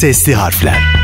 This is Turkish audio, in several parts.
Sesli harfler.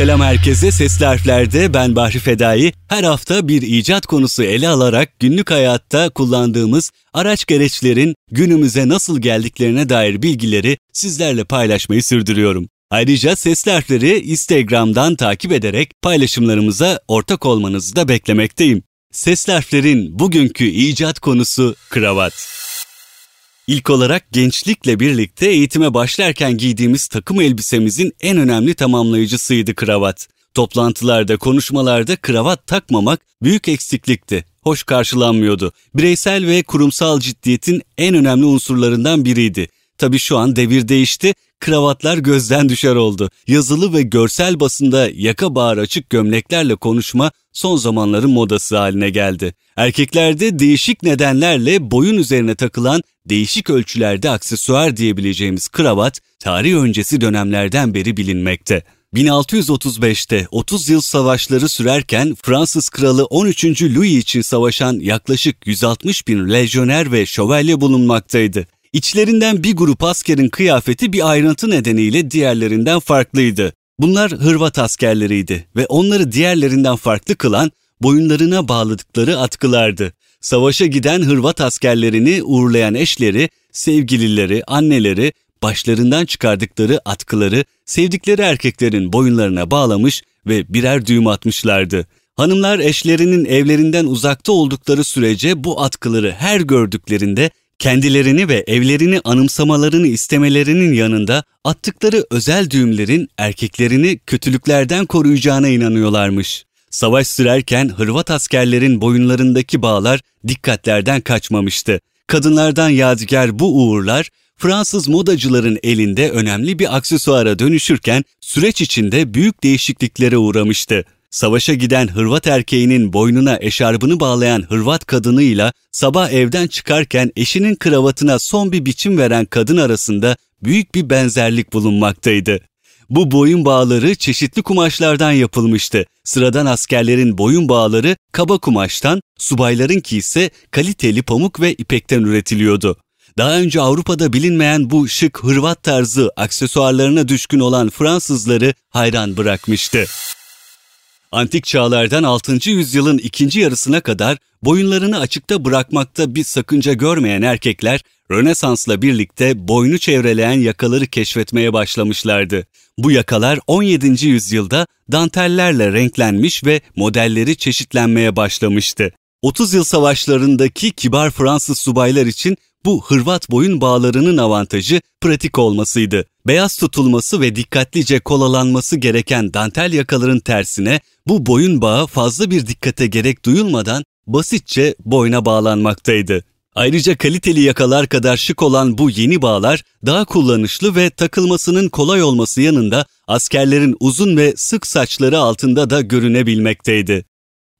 Selam herkese. Sesli harflerde ben Bahri Fedai. Her hafta bir icat konusu ele alarak günlük hayatta kullandığımız araç gereçlerin günümüze nasıl geldiklerine dair bilgileri sizlerle paylaşmayı sürdürüyorum. Ayrıca sesli harfleri Instagram'dan takip ederek paylaşımlarımıza ortak olmanızı da beklemekteyim. Sesli harflerin bugünkü icat konusu kravat. İlk olarak gençlikle birlikte eğitime başlarken giydiğimiz takım elbisemizin en önemli tamamlayıcısıydı kravat. Toplantılarda, konuşmalarda kravat takmamak büyük eksiklikti. Hoş karşılanmıyordu. Bireysel ve kurumsal ciddiyetin en önemli unsurlarından biriydi. Tabi şu an devir değişti, kravatlar gözden düşer oldu. Yazılı ve görsel basında yaka bağır açık gömleklerle konuşma son zamanların modası haline geldi. Erkeklerde değişik nedenlerle boyun üzerine takılan değişik ölçülerde aksesuar diyebileceğimiz kravat tarih öncesi dönemlerden beri bilinmekte. 1635'te 30 yıl savaşları sürerken Fransız kralı 13. Louis için savaşan yaklaşık 160 bin lejyoner ve şövalye bulunmaktaydı. İçlerinden bir grup askerin kıyafeti bir ayrıntı nedeniyle diğerlerinden farklıydı. Bunlar Hırvat askerleriydi ve onları diğerlerinden farklı kılan boyunlarına bağladıkları atkılardı. Savaşa giden Hırvat askerlerini uğurlayan eşleri, sevgilileri, anneleri başlarından çıkardıkları atkıları sevdikleri erkeklerin boyunlarına bağlamış ve birer düğüm atmışlardı. Hanımlar eşlerinin evlerinden uzakta oldukları sürece bu atkıları her gördüklerinde kendilerini ve evlerini anımsamalarını istemelerinin yanında attıkları özel düğümlerin erkeklerini kötülüklerden koruyacağına inanıyorlarmış. Savaş sürerken Hırvat askerlerin boyunlarındaki bağlar dikkatlerden kaçmamıştı. Kadınlardan yadigar bu uğurlar Fransız modacıların elinde önemli bir aksesuara dönüşürken süreç içinde büyük değişikliklere uğramıştı. Savaşa giden Hırvat erkeğinin boynuna eşarbını bağlayan Hırvat kadınıyla sabah evden çıkarken eşinin kravatına son bir biçim veren kadın arasında büyük bir benzerlik bulunmaktaydı. Bu boyun bağları çeşitli kumaşlardan yapılmıştı. Sıradan askerlerin boyun bağları kaba kumaştan, subaylarınki ise kaliteli pamuk ve ipekten üretiliyordu. Daha önce Avrupa'da bilinmeyen bu şık Hırvat tarzı aksesuarlarına düşkün olan Fransızları hayran bırakmıştı. Antik çağlardan 6. yüzyılın ikinci yarısına kadar boyunlarını açıkta bırakmakta bir sakınca görmeyen erkekler Rönesans'la birlikte boynu çevreleyen yakaları keşfetmeye başlamışlardı. Bu yakalar 17. yüzyılda dantellerle renklenmiş ve modelleri çeşitlenmeye başlamıştı. 30 yıl savaşlarındaki kibar Fransız subaylar için bu Hırvat boyun bağlarının avantajı pratik olmasıydı. Beyaz tutulması ve dikkatlice kolalanması gereken dantel yakaların tersine bu boyun bağı fazla bir dikkate gerek duyulmadan basitçe boyna bağlanmaktaydı. Ayrıca kaliteli yakalar kadar şık olan bu yeni bağlar daha kullanışlı ve takılmasının kolay olması yanında askerlerin uzun ve sık saçları altında da görünebilmekteydi.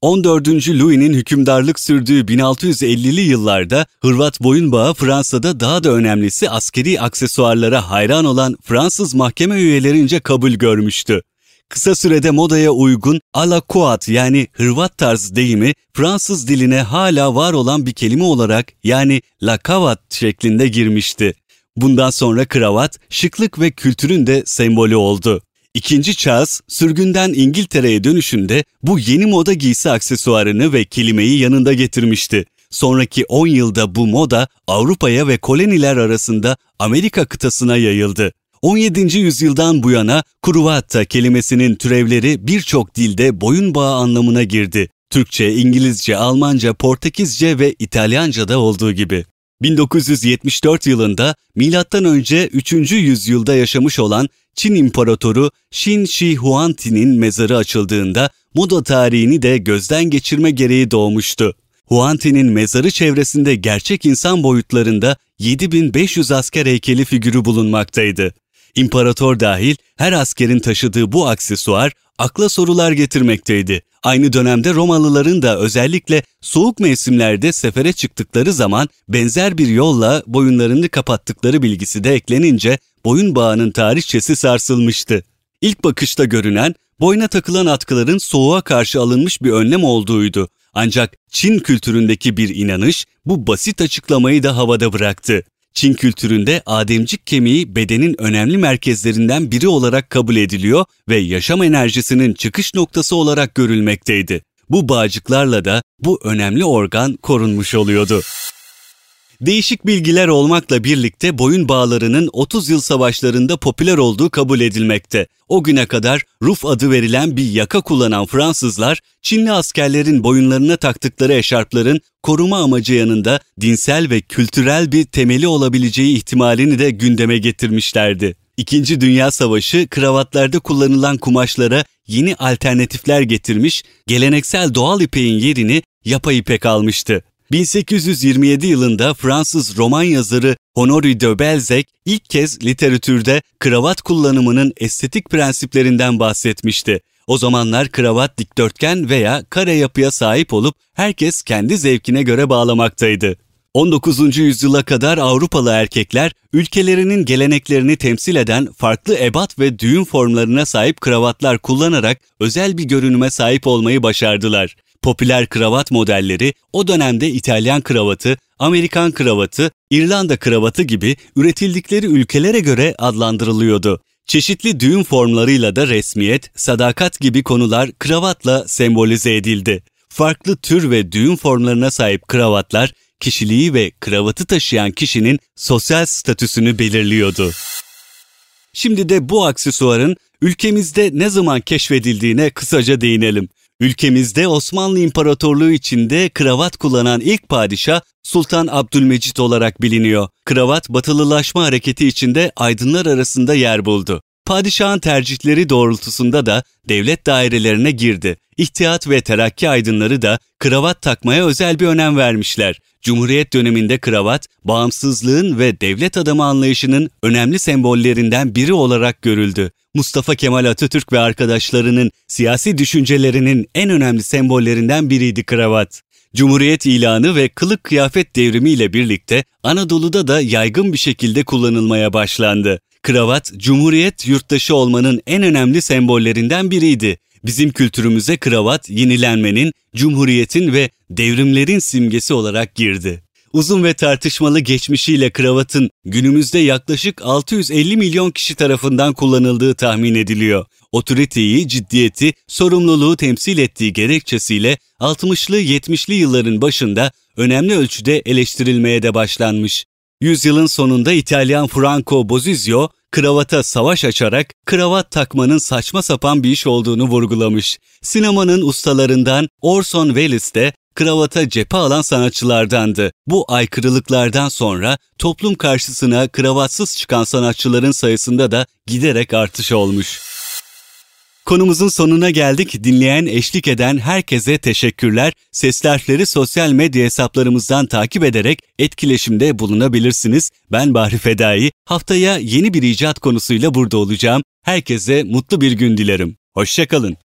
14. Louis'nin hükümdarlık sürdüğü 1650'li yıllarda Hırvat boyun bağı Fransa'da daha da önemlisi askeri aksesuarlara hayran olan Fransız mahkeme üyelerince kabul görmüştü. Kısa sürede modaya uygun alakuat yani Hırvat tarz deyimi Fransız diline hala var olan bir kelime olarak yani lakavat şeklinde girmişti. Bundan sonra kravat şıklık ve kültürün de sembolü oldu. İkinci Charles, sürgünden İngiltere'ye dönüşünde bu yeni moda giysi aksesuarını ve kelimeyi yanında getirmişti. Sonraki 10 yılda bu moda Avrupa'ya ve koloniler arasında Amerika kıtasına yayıldı. 17. yüzyıldan bu yana kuruvata kelimesinin türevleri birçok dilde boyun bağı anlamına girdi. Türkçe, İngilizce, Almanca, Portekizce ve İtalyanca da olduğu gibi. 1974 yılında M.Ö. 3. yüzyılda yaşamış olan Çin İmparatoru Qin Shi Huangti'nin mezarı açıldığında moda tarihini de gözden geçirme gereği doğmuştu. Huangti'nin mezarı çevresinde gerçek insan boyutlarında 7500 asker heykeli figürü bulunmaktaydı. İmparator dahil her askerin taşıdığı bu aksesuar akla sorular getirmekteydi. Aynı dönemde Romalıların da özellikle soğuk mevsimlerde sefere çıktıkları zaman benzer bir yolla boyunlarını kapattıkları bilgisi de eklenince boyun bağının tarihçesi sarsılmıştı. İlk bakışta görünen boyna takılan atkıların soğuğa karşı alınmış bir önlem olduğuydu. Ancak Çin kültüründeki bir inanış bu basit açıklamayı da havada bıraktı. Çin kültüründe ademcik kemiği bedenin önemli merkezlerinden biri olarak kabul ediliyor ve yaşam enerjisinin çıkış noktası olarak görülmekteydi. Bu bağcıklarla da bu önemli organ korunmuş oluyordu. Değişik bilgiler olmakla birlikte boyun bağlarının 30 yıl savaşlarında popüler olduğu kabul edilmekte. O güne kadar ruf adı verilen bir yaka kullanan Fransızlar, Çinli askerlerin boyunlarına taktıkları eşarpların koruma amacı yanında dinsel ve kültürel bir temeli olabileceği ihtimalini de gündeme getirmişlerdi. İkinci Dünya Savaşı kravatlarda kullanılan kumaşlara yeni alternatifler getirmiş, geleneksel doğal ipeğin yerini yapay ipek almıştı. 1827 yılında Fransız roman yazarı Honoré de Balzac ilk kez literatürde kravat kullanımının estetik prensiplerinden bahsetmişti. O zamanlar kravat dikdörtgen veya kare yapıya sahip olup herkes kendi zevkine göre bağlamaktaydı. 19. yüzyıla kadar Avrupalı erkekler ülkelerinin geleneklerini temsil eden farklı ebat ve düğün formlarına sahip kravatlar kullanarak özel bir görünüme sahip olmayı başardılar. Popüler kravat modelleri o dönemde İtalyan kravatı, Amerikan kravatı, İrlanda kravatı gibi üretildikleri ülkelere göre adlandırılıyordu. Çeşitli düğün formlarıyla da resmiyet, sadakat gibi konular kravatla sembolize edildi. Farklı tür ve düğün formlarına sahip kravatlar, kişiliği ve kravatı taşıyan kişinin sosyal statüsünü belirliyordu. Şimdi de bu aksesuarın ülkemizde ne zaman keşfedildiğine kısaca değinelim. Ülkemizde Osmanlı İmparatorluğu içinde kravat kullanan ilk padişah Sultan Abdülmecit olarak biliniyor. Kravat batılılaşma hareketi içinde aydınlar arasında yer buldu. Padişahın tercihleri doğrultusunda da devlet dairelerine girdi. İhtiyat ve terakki aydınları da kravat takmaya özel bir önem vermişler. Cumhuriyet döneminde kravat, bağımsızlığın ve devlet adamı anlayışının önemli sembollerinden biri olarak görüldü. Mustafa Kemal Atatürk ve arkadaşlarının siyasi düşüncelerinin en önemli sembollerinden biriydi kravat. Cumhuriyet ilanı ve kılık kıyafet devrimiyle birlikte Anadolu'da da yaygın bir şekilde kullanılmaya başlandı. Kravat, Cumhuriyet yurttaşı olmanın en önemli sembollerinden biriydi. Bizim kültürümüze kravat yenilenmenin, cumhuriyetin ve devrimlerin simgesi olarak girdi. Uzun ve tartışmalı geçmişiyle kravatın günümüzde yaklaşık 650 milyon kişi tarafından kullanıldığı tahmin ediliyor. Otoriteyi, ciddiyeti, sorumluluğu temsil ettiği gerekçesiyle 60'lı 70'li yılların başında önemli ölçüde eleştirilmeye de başlanmış. Yüzyılın sonunda İtalyan Franco Bozizio, kravata savaş açarak kravat takmanın saçma sapan bir iş olduğunu vurgulamış. Sinemanın ustalarından Orson Welles de kravata cephe alan sanatçılardandı. Bu aykırılıklardan sonra toplum karşısına kravatsız çıkan sanatçıların sayısında da giderek artış olmuş. Konumuzun sonuna geldik. Dinleyen, eşlik eden herkese teşekkürler. Seslerleri sosyal medya hesaplarımızdan takip ederek etkileşimde bulunabilirsiniz. Ben Bahri Fedai. Haftaya yeni bir icat konusuyla burada olacağım. Herkese mutlu bir gün dilerim. Hoşçakalın.